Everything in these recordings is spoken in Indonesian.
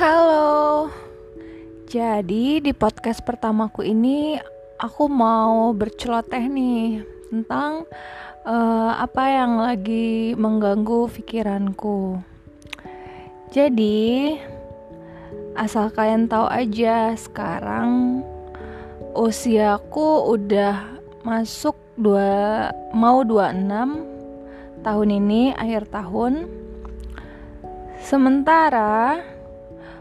Halo. Jadi di podcast pertamaku ini aku mau berceloteh nih tentang uh, apa yang lagi mengganggu pikiranku. Jadi asal kalian tahu aja sekarang usiaku udah masuk dua mau 26 tahun ini akhir tahun. Sementara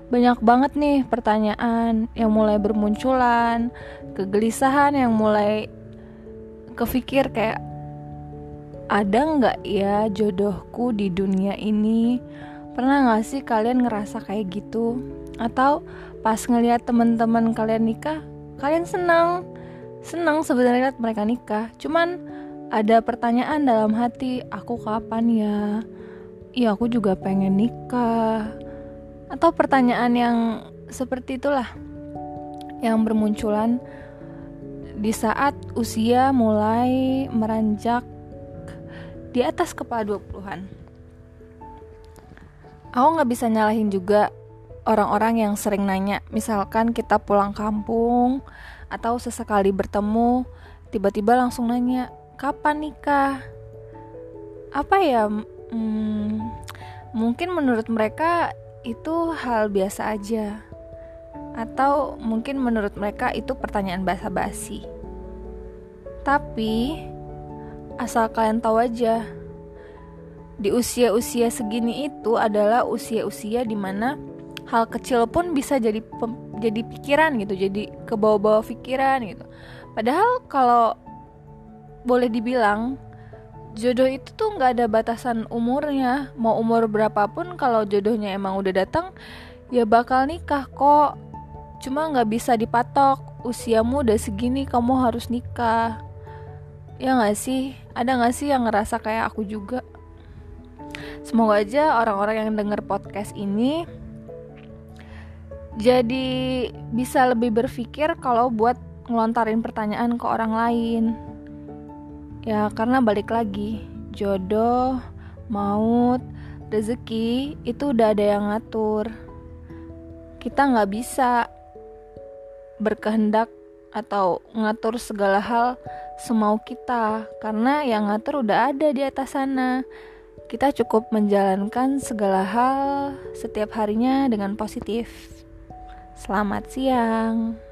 banyak banget nih pertanyaan yang mulai bermunculan, kegelisahan yang mulai kepikir kayak ada nggak ya jodohku di dunia ini? Pernah nggak sih kalian ngerasa kayak gitu? Atau pas ngeliat teman-teman kalian nikah, kalian senang, senang sebenarnya lihat mereka nikah. Cuman ada pertanyaan dalam hati, aku kapan ya? Iya aku juga pengen nikah atau pertanyaan yang seperti itulah yang bermunculan di saat usia mulai meranjak di atas kepala 20-an. Aku nggak bisa nyalahin juga orang-orang yang sering nanya, misalkan kita pulang kampung atau sesekali bertemu, tiba-tiba langsung nanya, kapan nikah? Apa ya? Hmm, mungkin menurut mereka itu hal biasa aja atau mungkin menurut mereka itu pertanyaan basa-basi. Tapi asal kalian tahu aja di usia-usia segini itu adalah usia-usia di mana hal kecil pun bisa jadi jadi pikiran gitu, jadi kebawa-bawa pikiran gitu. Padahal kalau boleh dibilang jodoh itu tuh nggak ada batasan umurnya. Mau umur berapapun kalau jodohnya emang udah datang ya bakal nikah kok. Cuma nggak bisa dipatok. Usiamu udah segini kamu harus nikah. Ya nggak sih? Ada nggak sih yang ngerasa kayak aku juga? Semoga aja orang-orang yang denger podcast ini jadi bisa lebih berpikir kalau buat ngelontarin pertanyaan ke orang lain Ya karena balik lagi Jodoh, maut, rezeki itu udah ada yang ngatur. Kita nggak bisa berkehendak atau ngatur segala hal semau kita Karena yang ngatur udah ada di atas sana. Kita cukup menjalankan segala hal setiap harinya dengan positif. Selamat siang.